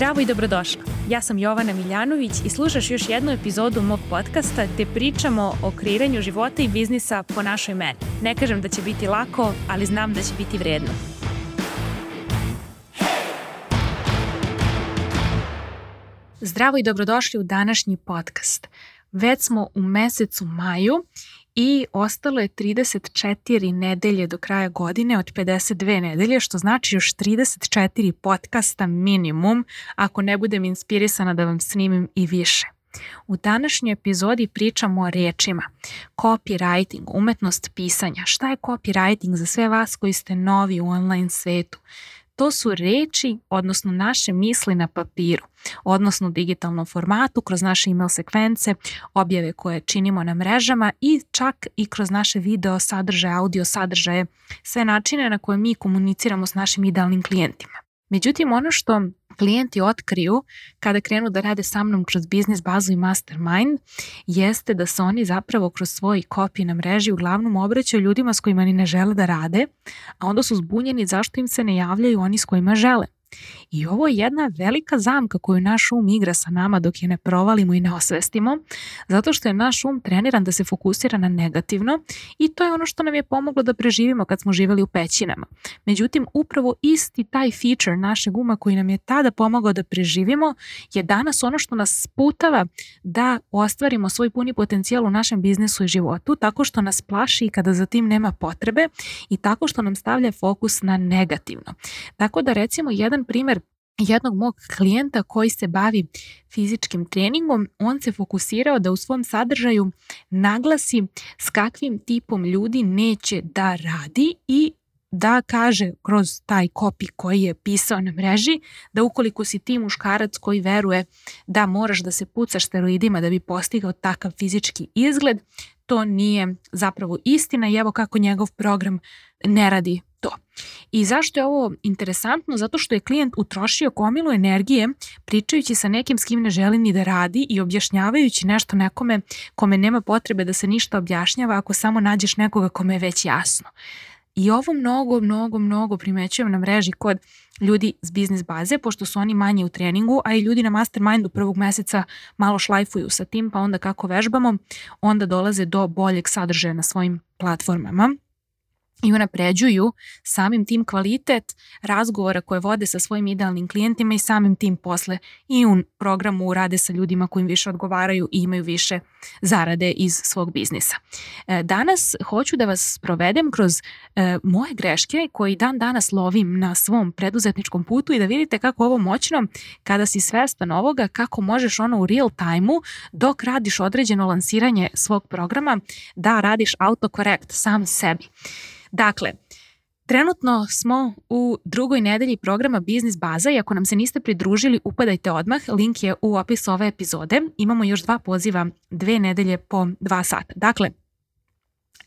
Zdravo i dobrodošla. Ja sam Jovana Miljanović i slušaš još jednu epizodu mog podcasta gde pričamo o kreiranju života i biznisa po našoj meni. Ne kažem da će biti lako, ali znam da će biti vredno. Zdravo i dobrodošli u današnji podcast. Već smo u mesecu maju i ostalo je 34 nedelje do kraja godine od 52 nedelje, što znači još 34 podcasta minimum, ako ne budem inspirisana da vam snimim i više. U današnjoj epizodi pričamo o rečima. Copywriting, umetnost pisanja. Šta je copywriting za sve vas koji ste novi u online svetu? To su reči, odnosno naše misli na papiru, odnosno u digitalnom formatu, kroz naše email sekvence, objave koje činimo na mrežama i čak i kroz naše video sadržaje, audio sadržaje, sve načine na koje mi komuniciramo s našim idealnim klijentima. Međutim, ono što klijenti otkriju kada krenu da rade sa mnom kroz biznis bazu i mastermind jeste da se oni zapravo kroz svoj kopij na mreži uglavnom obraćaju ljudima s kojima ni ne žele da rade, a onda su zbunjeni zašto im se ne javljaju oni s kojima žele. I ovo je jedna velika zamka koju naš um igra sa nama dok je ne provalimo i ne osvestimo, zato što je naš um treniran da se fokusira na negativno i to je ono što nam je pomoglo da preživimo kad smo živjeli u pećinama. Međutim, upravo isti taj feature našeg uma koji nam je tada pomogao da preživimo je danas ono što nas sputava da ostvarimo svoj puni potencijal u našem biznesu i životu, tako što nas plaši i kada za tim nema potrebe i tako što nam stavlja fokus na negativno. Tako da recimo jedan primer jednog mog klijenta koji se bavi fizičkim treningom, on se fokusirao da u svom sadržaju naglasi s kakvim tipom ljudi neće da radi i da kaže kroz taj kopi koji je pisao na mreži da ukoliko si ti muškarac koji veruje da moraš da se pucaš steroidima da bi postigao takav fizički izgled, to nije zapravo istina i evo kako njegov program ne radi to. I zašto je ovo interesantno? Zato što je klijent utrošio komilu energije pričajući sa nekim s kim ne želi ni da radi i objašnjavajući nešto nekome kome nema potrebe da se ništa objašnjava ako samo nađeš nekoga kome je već jasno. I ovo mnogo, mnogo, mnogo primećujem na mreži kod ljudi s biznis baze, pošto su oni manje u treningu, a i ljudi na mastermindu prvog meseca malo šlajfuju sa tim, pa onda kako vežbamo, onda dolaze do boljeg sadržaja na svojim platformama i unapređuju samim tim kvalitet razgovora koje vode sa svojim idealnim klijentima i samim tim posle i u programu rade sa ljudima kojim više odgovaraju i imaju više zarade iz svog biznisa. E, danas hoću da vas provedem kroz e, moje greške koji dan danas lovim na svom preduzetničkom putu i da vidite kako ovo moćno kada si svestan ovoga, kako možeš ono u real time-u dok radiš određeno lansiranje svog programa da radiš autokorekt sam sebi. Dakle, Trenutno smo u drugoj nedelji programa Biznis Baza i ako nam se niste pridružili, upadajte odmah, link je u opisu ove epizode. Imamo još dva poziva, dve nedelje po dva sata. Dakle,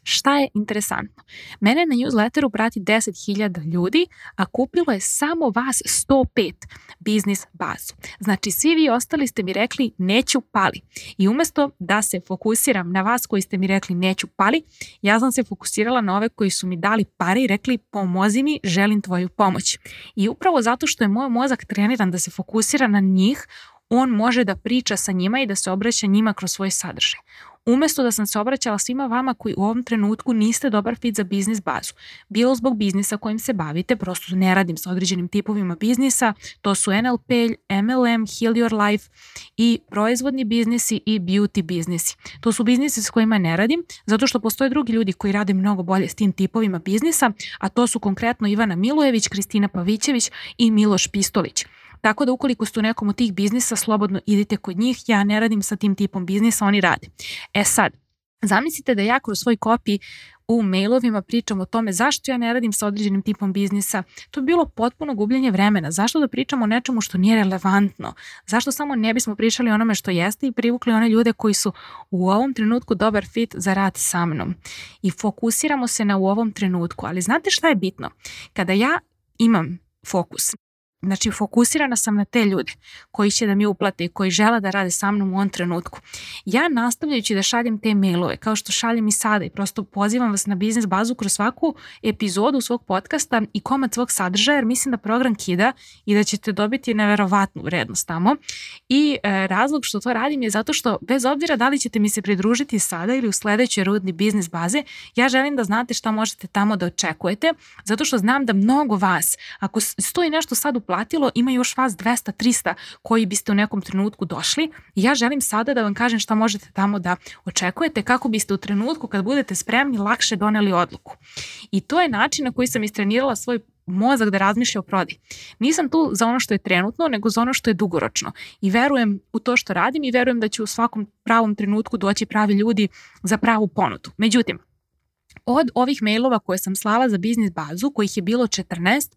Šta je interesantno? Mene na newsletteru prati 10.000 ljudi, a kupilo je samo vas 105 biznis bazu. Znači, svi vi ostali ste mi rekli neću pali. I umesto da se fokusiram na vas koji ste mi rekli neću pali, ja sam se fokusirala na ove koji su mi dali pare i rekli pomozi mi, želim tvoju pomoć. I upravo zato što je moj mozak treniran da se fokusira na njih, on može da priča sa njima i da se obraća njima kroz svoj sadržaj umesto da sam se obraćala svima vama koji u ovom trenutku niste dobar fit za biznis bazu. Bilo zbog biznisa kojim se bavite, prosto ne radim sa određenim tipovima biznisa, to su NLP, MLM, Heal Your Life i proizvodni biznisi i beauty biznisi. To su biznisi s kojima ne radim, zato što postoje drugi ljudi koji rade mnogo bolje s tim tipovima biznisa, a to su konkretno Ivana Milojević, Kristina Pavićević i Miloš Pistolić. Tako da ukoliko ste u nekom od tih biznisa, slobodno idite kod njih. Ja ne radim sa tim tipom biznisa, oni rade. E sad, Zamislite da ja kroz svoj kopi u mailovima pričam o tome zašto ja ne radim sa određenim tipom biznisa. To je bilo potpuno gubljenje vremena. Zašto da pričamo o nečemu što nije relevantno? Zašto samo ne bismo pričali o onome što jeste i privukli one ljude koji su u ovom trenutku dobar fit za rad sa mnom? I fokusiramo se na u ovom trenutku. Ali znate šta je bitno? Kada ja imam fokus znači fokusirana sam na te ljude koji će da mi uplate i koji žele da rade sa mnom u ovom trenutku. Ja nastavljajući da šaljem te mailove, kao što šaljem i sada i prosto pozivam vas na biznis bazu kroz svaku epizodu svog podcasta i komad svog sadržaja, jer mislim da program kida i da ćete dobiti neverovatnu vrednost tamo. I e, razlog što to radim je zato što bez obzira da li ćete mi se pridružiti sada ili u sledećoj rudni biznis baze, ja želim da znate šta možete tamo da očekujete, zato što znam da mnogo vas, ako stoji nešto sad uplatilo, ima još vas 200, 300 koji biste u nekom trenutku došli. Ja želim sada da vam kažem šta možete tamo da očekujete kako biste u trenutku kad budete spremni lakše doneli odluku. I to je način na koji sam istrenirala svoj mozak da razmišlja o prodi. Nisam tu za ono što je trenutno, nego za ono što je dugoročno. I verujem u to što radim i verujem da će u svakom pravom trenutku doći pravi ljudi za pravu ponudu. Međutim, od ovih mailova koje sam slala za biznis bazu, kojih je bilo 14,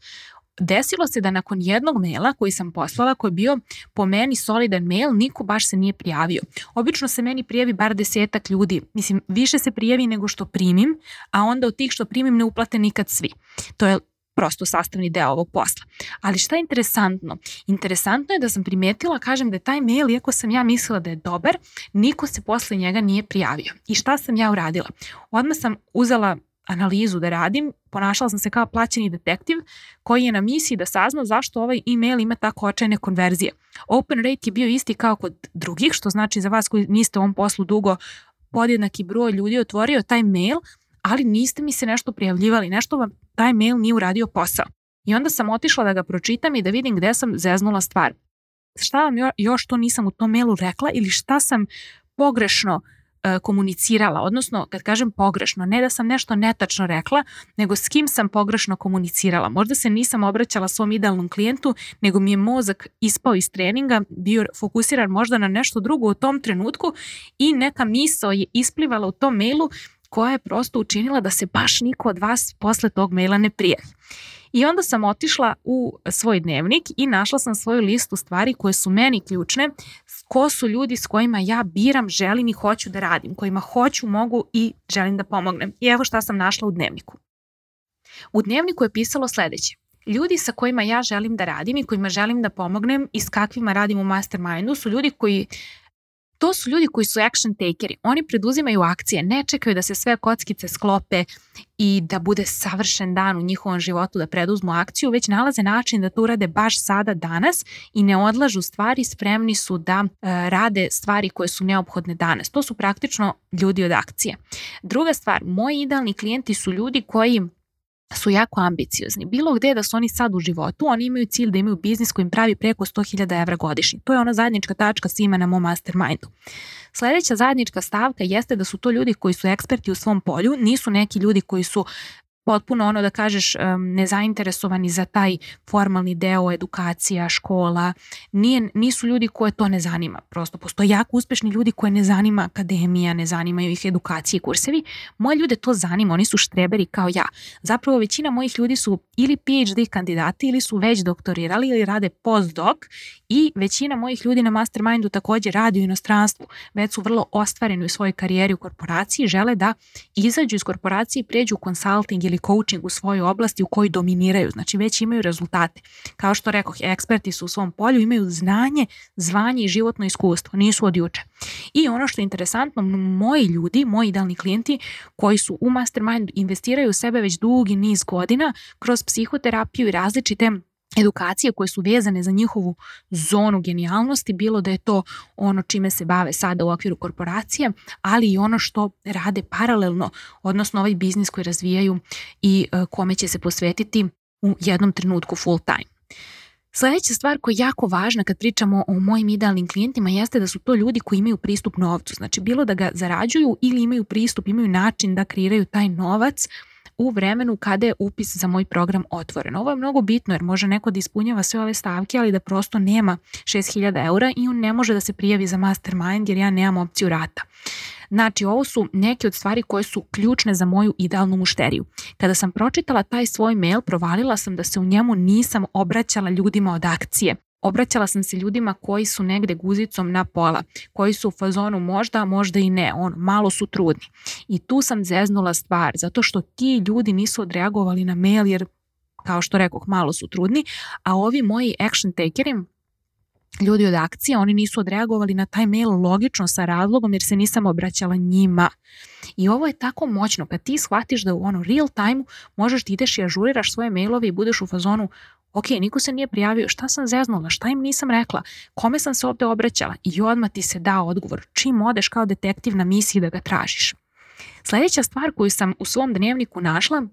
desilo se da nakon jednog maila koji sam poslala, koji je bio po meni solidan mail, niko baš se nije prijavio. Obično se meni prijavi bar desetak ljudi. Mislim, više se prijavi nego što primim, a onda od tih što primim ne uplate nikad svi. To je prosto sastavni deo ovog posla. Ali šta je interesantno? Interesantno je da sam primetila, kažem da je taj mail, iako sam ja mislila da je dobar, niko se posle njega nije prijavio. I šta sam ja uradila? Odmah sam uzela analizu da radim, ponašala sam se kao plaćeni detektiv koji je na misiji da sazna zašto ovaj e-mail ima tako očajne konverzije. Open rate je bio isti kao kod drugih, što znači za vas koji niste u ovom poslu dugo, podjednaki broj ljudi otvorio taj mail, ali niste mi se nešto prijavljivali, nešto vam taj mail nije uradio posao. I onda sam otišla da ga pročitam i da vidim gde sam zeznula stvar. Šta vam još to nisam u tom mailu rekla ili šta sam pogrešno e, komunicirala, odnosno kad kažem pogrešno, ne da sam nešto netačno rekla, nego s kim sam pogrešno komunicirala. Možda se nisam obraćala svom idealnom klijentu, nego mi je mozak ispao iz treninga, bio fokusiran možda na nešto drugo u tom trenutku i neka misao je isplivala u tom mailu koja je prosto učinila da se baš niko od vas posle tog maila ne prijavi. I onda sam otišla u svoj dnevnik i našla sam svoju listu stvari koje su meni ključne, ko su ljudi s kojima ja biram, želim i hoću da radim, kojima hoću, mogu i želim da pomognem. I evo šta sam našla u dnevniku. U dnevniku je pisalo sledeće. Ljudi sa kojima ja želim da radim i kojima želim da pomognem i s kakvima radim u mastermindu su ljudi koji To su ljudi koji su action takeri. Oni preduzimaju akcije, ne čekaju da se sve kockice sklope i da bude savršen dan u njihovom životu da preduzmu akciju, već nalaze način da to urade baš sada, danas i ne odlažu stvari, spremni su da e, rade stvari koje su neophodne danas. To su praktično ljudi od akcije. Druga stvar, moji idealni klijenti su ljudi koji su jako ambiciozni. Bilo gde da su oni sad u životu, oni imaju cilj da imaju biznis koji im pravi preko 100.000 evra godišnje. To je ona zajednička tačka svima na mom mastermindu. Sledeća zajednička stavka jeste da su to ljudi koji su eksperti u svom polju, nisu neki ljudi koji su potpuno ono da kažeš nezainteresovani za taj formalni deo edukacija, škola, nije, nisu ljudi koje to ne zanima. Prosto postoje jako uspešni ljudi koje ne zanima akademija, ne zanimaju ih edukacije i kursevi. Moje ljude to zanima, oni su štreberi kao ja. Zapravo većina mojih ljudi su ili PhD kandidati ili su već doktorirali ili rade postdoc i većina mojih ljudi na mastermindu takođe radi u inostranstvu, već su vrlo ostvareni u svojoj karijeri u korporaciji, žele da izađu iz korporacije i pređu u consulting ili coaching u svojoj oblasti u kojoj dominiraju, znači već imaju rezultate. Kao što rekoh, eksperti su u svom polju, imaju znanje, zvanje i životno iskustvo, nisu od juče. I ono što je interesantno, moji ljudi, moji idealni klijenti koji su u mastermindu investiraju u sebe već dugi niz godina kroz psihoterapiju i različite edukacije koje su vezane za njihovu zonu genijalnosti, bilo da je to ono čime se bave sada u okviru korporacije, ali i ono što rade paralelno, odnosno ovaj biznis koji razvijaju i e, kome će se posvetiti u jednom trenutku full time. Sledeća stvar koja je jako važna kad pričamo o mojim idealnim klijentima jeste da su to ljudi koji imaju pristup novcu. Znači bilo da ga zarađuju ili imaju pristup, imaju način da kreiraju taj novac u vremenu kada je upis za moj program otvoren. Ovo je mnogo bitno jer može neko da ispunjava sve ove stavke, ali da prosto nema 6000 eura i on ne može da se prijavi za mastermind jer ja nemam opciju rata. Znači, ovo su neke od stvari koje su ključne za moju idealnu mušteriju. Kada sam pročitala taj svoj mail, provalila sam da se u njemu nisam obraćala ljudima od akcije. Obraćala sam se ljudima koji su negde guzicom na pola, koji su u fazonu možda, možda i ne, on, malo su trudni. I tu sam zeznula stvar, zato što ti ljudi nisu odreagovali na mail jer kao što rekao, malo su trudni, a ovi moji action takeri, ljudi od akcije, oni nisu odreagovali na taj mail logično sa razlogom jer se nisam obraćala njima. I ovo je tako moćno, kad ti shvatiš da u ono real time možeš ti ideš i ažuriraš svoje mailove i budeš u fazonu ok, niko se nije prijavio, šta sam zeznula, šta im nisam rekla, kome sam se ovde obraćala i odmah ti se da odgovor, čim odeš kao detektiv na misiji da ga tražiš. Sledeća stvar koju sam u svom dnevniku našla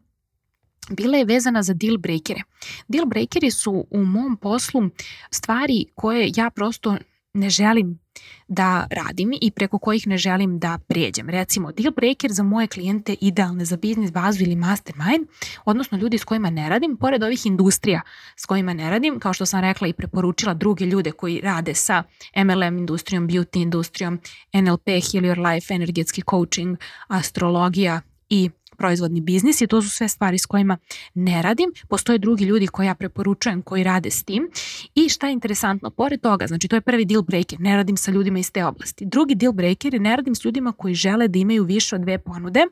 bila je vezana za deal breakere. Deal breakeri su u mom poslu stvari koje ja prosto ne želim da radim i preko kojih ne želim da pređem. Recimo, deal breaker za moje klijente idealne za biznis bazu ili mastermind, odnosno ljudi s kojima ne radim, pored ovih industrija s kojima ne radim, kao što sam rekla i preporučila druge ljude koji rade sa MLM industrijom, beauty industrijom, NLP, Heal Your Life, energetski coaching, astrologija i proizvodni biznis i to su sve stvari s kojima ne radim. Postoje drugi ljudi koji ja preporučujem koji rade s tim i šta je interesantno, pored toga, znači to je prvi deal breaker, ne radim sa ljudima iz te oblasti. Drugi deal breaker je ne radim s ljudima koji žele da imaju više od dve ponude.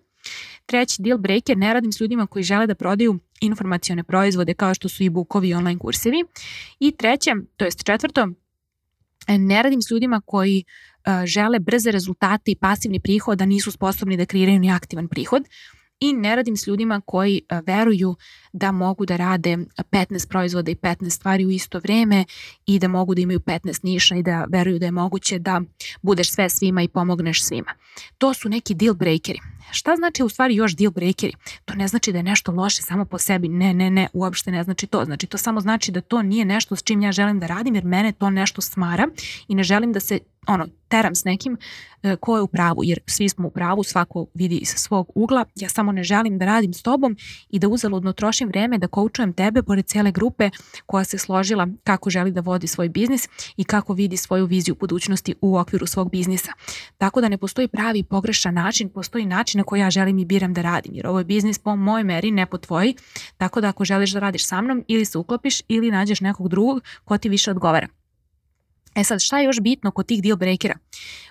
Treći deal breaker, ne radim s ljudima koji žele da prodaju informacione proizvode kao što su e-bookovi i online kursevi. I treće, to jest četvrto, ne radim s ljudima koji uh, žele brze rezultate i pasivni prihod, da nisu sposobni da kreiraju ni aktivan prihod i ne radim s ljudima koji veruju da mogu da rade 15 proizvoda i 15 stvari u isto vreme i da mogu da imaju 15 niša i da veruju da je moguće da budeš sve svima i pomogneš svima. To su neki deal breakeri. Šta znači u stvari još deal breakeri? To ne znači da je nešto loše samo po sebi. Ne, ne, ne, uopšte ne znači to. Znači to samo znači da to nije nešto s čim ja želim da radim jer mene to nešto smara i ne želim da se ono, teram s nekim e, ko je u pravu, jer svi smo u pravu, svako vidi iz svog ugla, ja samo ne želim da radim s tobom i da uzaludno trošim vreme da koučujem tebe pored cele grupe koja se složila kako želi da vodi svoj biznis i kako vidi svoju viziju budućnosti u okviru svog biznisa. Tako da ne postoji pravi pogrešan način, postoji način na koji ja želim i biram da radim, jer ovo je biznis po mojoj meri, ne po tvoji, tako da ako želiš da radiš sa mnom ili se uklopiš ili nađeš nekog drugog ko ti više odgovara. E sad, šta je još bitno kod tih deal breakera?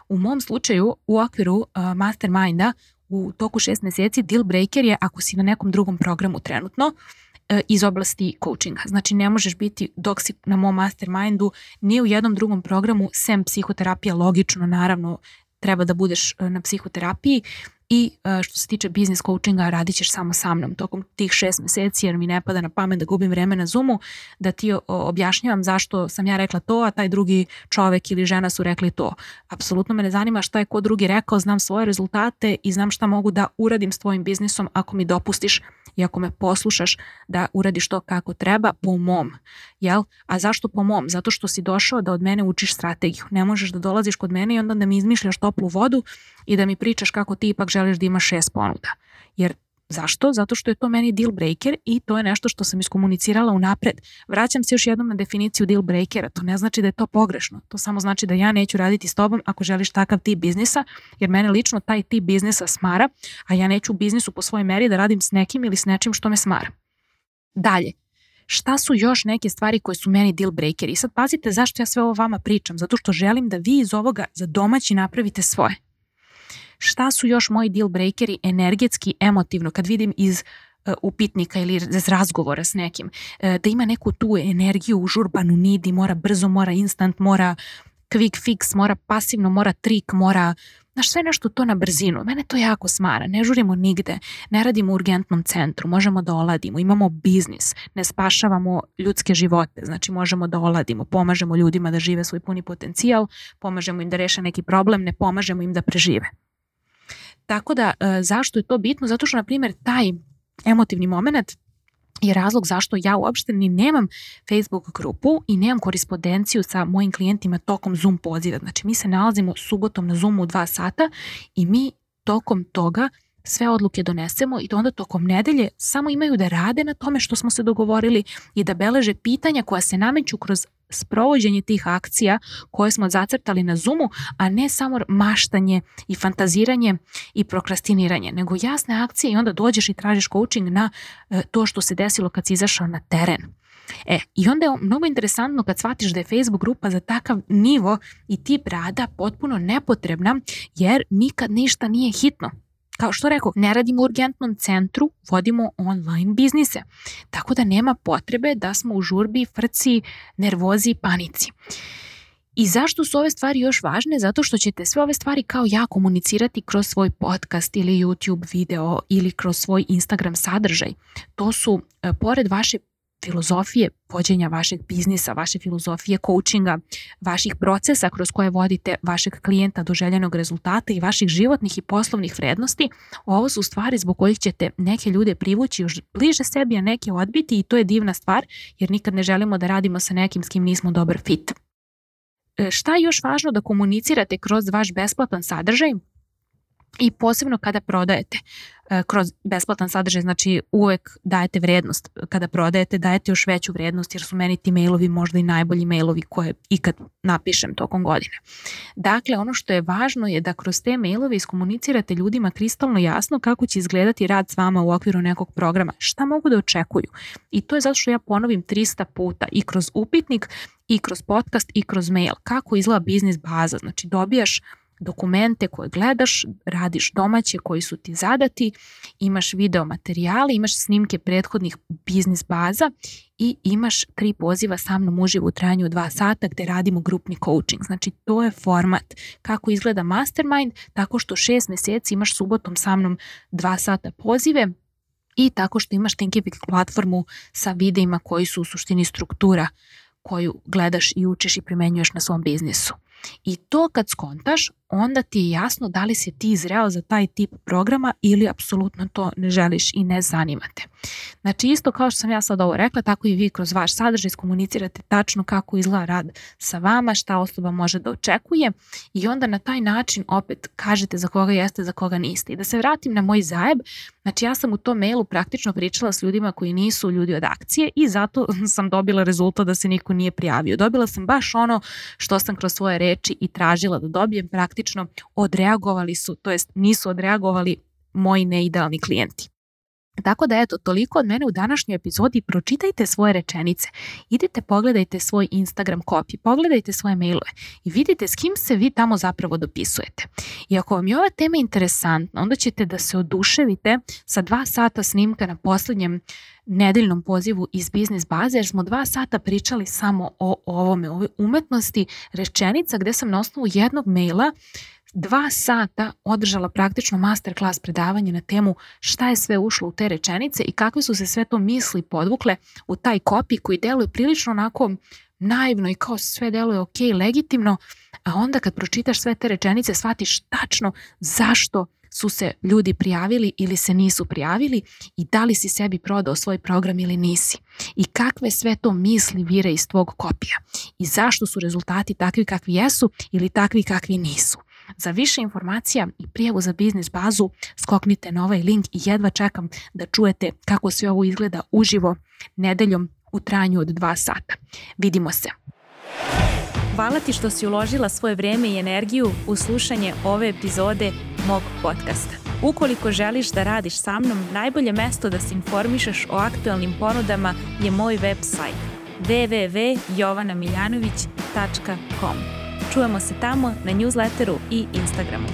U mom slučaju, u okviru uh, masterminda, u toku šest meseci, deal breaker je ako si na nekom drugom programu trenutno, uh, iz oblasti coachinga. Znači ne možeš biti dok si na mom mastermindu ni u jednom drugom programu sem psihoterapija logično naravno treba da budeš uh, na psihoterapiji i e, što se tiče biznis coachinga radit ćeš samo sa mnom tokom tih šest meseci jer mi ne pada na pamet da gubim vreme na Zoomu da ti objašnjavam zašto sam ja rekla to a taj drugi čovek ili žena su rekli to. Apsolutno me ne zanima šta je ko drugi rekao, znam svoje rezultate i znam šta mogu da uradim s tvojim biznisom ako mi dopustiš i ako me poslušaš da uradiš to kako treba po mom. Jel? A zašto po mom? Zato što si došao da od mene učiš strategiju. Ne možeš da dolaziš kod mene i onda da mi izmišljaš toplu vodu i da mi pričaš kako ti ipak želiš da imaš šest ponuda. Jer Zašto? Zato što je to meni deal breaker i to je nešto što sam iskomunicirala unapred. Vraćam se još jednom na definiciju deal breakera. To ne znači da je to pogrešno. To samo znači da ja neću raditi s tobom ako želiš takav tip biznisa, jer mene lično taj tip biznisa smara, a ja neću u biznisu po svojoj meri da radim s nekim ili s nečim što me smara. Dalje, šta su još neke stvari koje su meni deal breakeri? I sad pazite zašto ja sve ovo vama pričam. Zato što želim da vi iz ovoga za domaći napravite svoje šta su još moji deal breakeri energetski, emotivno, kad vidim iz uh, upitnika ili iz razgovora s nekim, uh, da ima neku tu energiju užurbanu, nidi, mora brzo, mora instant, mora quick fix, mora pasivno, mora trik, mora Znaš, sve nešto to na brzinu. Mene to jako smara. Ne žurimo nigde. Ne radimo u urgentnom centru. Možemo da oladimo. Imamo biznis. Ne spašavamo ljudske živote. Znači, možemo da oladimo. Pomažemo ljudima da žive svoj puni potencijal. Pomažemo im da reše neki problem. Ne pomažemo im da prežive. Tako da, e, zašto je to bitno? Zato što, na primjer, taj emotivni moment je razlog zašto ja uopšte ni nemam Facebook grupu i nemam korespondenciju sa mojim klijentima tokom Zoom poziva. Znači mi se nalazimo subotom na Zoomu u dva sata i mi tokom toga sve odluke donesemo i to onda tokom nedelje samo imaju da rade na tome što smo se dogovorili i da beleže pitanja koja se nameću kroz sprovođenje tih akcija koje smo zacrtali na Zoomu, a ne samo maštanje i fantaziranje i prokrastiniranje, nego jasne akcije i onda dođeš i tražiš coaching na e, to što se desilo kad si izašao na teren. E, i onda je mnogo interesantno kad shvatiš da je Facebook grupa za takav nivo i tip rada potpuno nepotrebna jer nikad ništa nije hitno Kao što rekao, ne radimo u urgentnom centru, vodimo online biznise. Tako da nema potrebe da smo u žurbi, frci, nervozi i panici. I zašto su ove stvari još važne? Zato što ćete sve ove stvari kao ja komunicirati kroz svoj podcast ili YouTube video ili kroz svoj Instagram sadržaj. To su, e, pored vaše filozofije vođenja vašeg biznisa, vaše filozofije coachinga, vaših procesa kroz koje vodite vašeg klijenta do željenog rezultata i vaših životnih i poslovnih vrednosti, ovo su stvari zbog kojih ćete neke ljude privući još bliže sebi, a neke odbiti i to je divna stvar jer nikad ne želimo da radimo sa nekim s kim nismo dobar fit. E, šta je još važno da komunicirate kroz vaš besplatan sadržaj? I posebno kada prodajete e, kroz besplatan sadržaj, znači uvek dajete vrednost. Kada prodajete, dajete još veću vrednost jer su meni ti mailovi možda i najbolji mailovi koje ikad napišem tokom godine. Dakle, ono što je važno je da kroz te mailove iskomunicirate ljudima kristalno jasno kako će izgledati rad s vama u okviru nekog programa, šta mogu da očekuju. I to je zato što ja ponovim 300 puta i kroz upitnik i kroz podcast i kroz mail. Kako izgleda biznis baza, znači dobijaš dokumente koje gledaš, radiš domaće koji su ti zadati, imaš video materijale, imaš snimke prethodnih biznis baza i imaš tri poziva sa mnom uživo u trajanju dva sata gde radimo grupni coaching. Znači to je format kako izgleda mastermind, tako što šest meseci imaš subotom sa mnom dva sata pozive, i tako što imaš Thinkific platformu sa videima koji su u suštini struktura koju gledaš i učiš i primenjuješ na svom biznisu. I to kad skontaš, onda ti je jasno da li si ti zreo za taj tip programa ili apsolutno to ne želiš i ne zanimate. Znači isto kao što sam ja sad ovo rekla, tako i vi kroz vaš sadržaj komunicirate tačno kako izgleda rad sa vama, šta osoba može da očekuje i onda na taj način opet kažete za koga jeste, za koga niste. I da se vratim na moj zajeb, znači ja sam u tom mailu praktično pričala s ljudima koji nisu ljudi od akcije i zato sam dobila rezultat da se niko nije prijavio. Dobila sam baš ono što sam kroz svoje reči i tražila da dobijem praktično odreagovali su, to jest nisu odreagovali moji neidealni klijenti. Tako da eto, toliko od mene u današnjoj epizodi, pročitajte svoje rečenice, idite pogledajte svoj Instagram copy, pogledajte svoje mailove i vidite s kim se vi tamo zapravo dopisujete. I ako vam je ova tema interesantna, onda ćete da se oduševite sa dva sata snimka na poslednjem nedeljnom pozivu iz biznis baze, jer smo dva sata pričali samo o ovome, ove umetnosti rečenica gde sam na osnovu jednog maila dva sata održala praktično masterclass predavanje na temu šta je sve ušlo u te rečenice i kakve su se sve to misli podvukle u taj kopi koji deluje prilično onako naivno i kao sve deluje ok, legitimno, a onda kad pročitaš sve te rečenice shvatiš tačno zašto su se ljudi prijavili ili se nisu prijavili i da li si sebi prodao svoj program ili nisi. I kakve sve to misli vire iz tvog kopija. I zašto su rezultati takvi kakvi jesu ili takvi kakvi nisu. Za više informacija i prijavu za biznis bazu skoknite na ovaj link i jedva čekam da čujete kako sve ovo izgleda uživo nedeljom u trajanju od dva sata. Vidimo se. Hvala ti što si uložila svoje vreme i energiju u slušanje ove epizode mog podcasta. Ukoliko želiš da radiš sa mnom, najbolje mesto da se informišeš o aktualnim ponudama je moj website www.jovanamiljanović.com. Čujemo se tamo na newsletteru i Instagramu.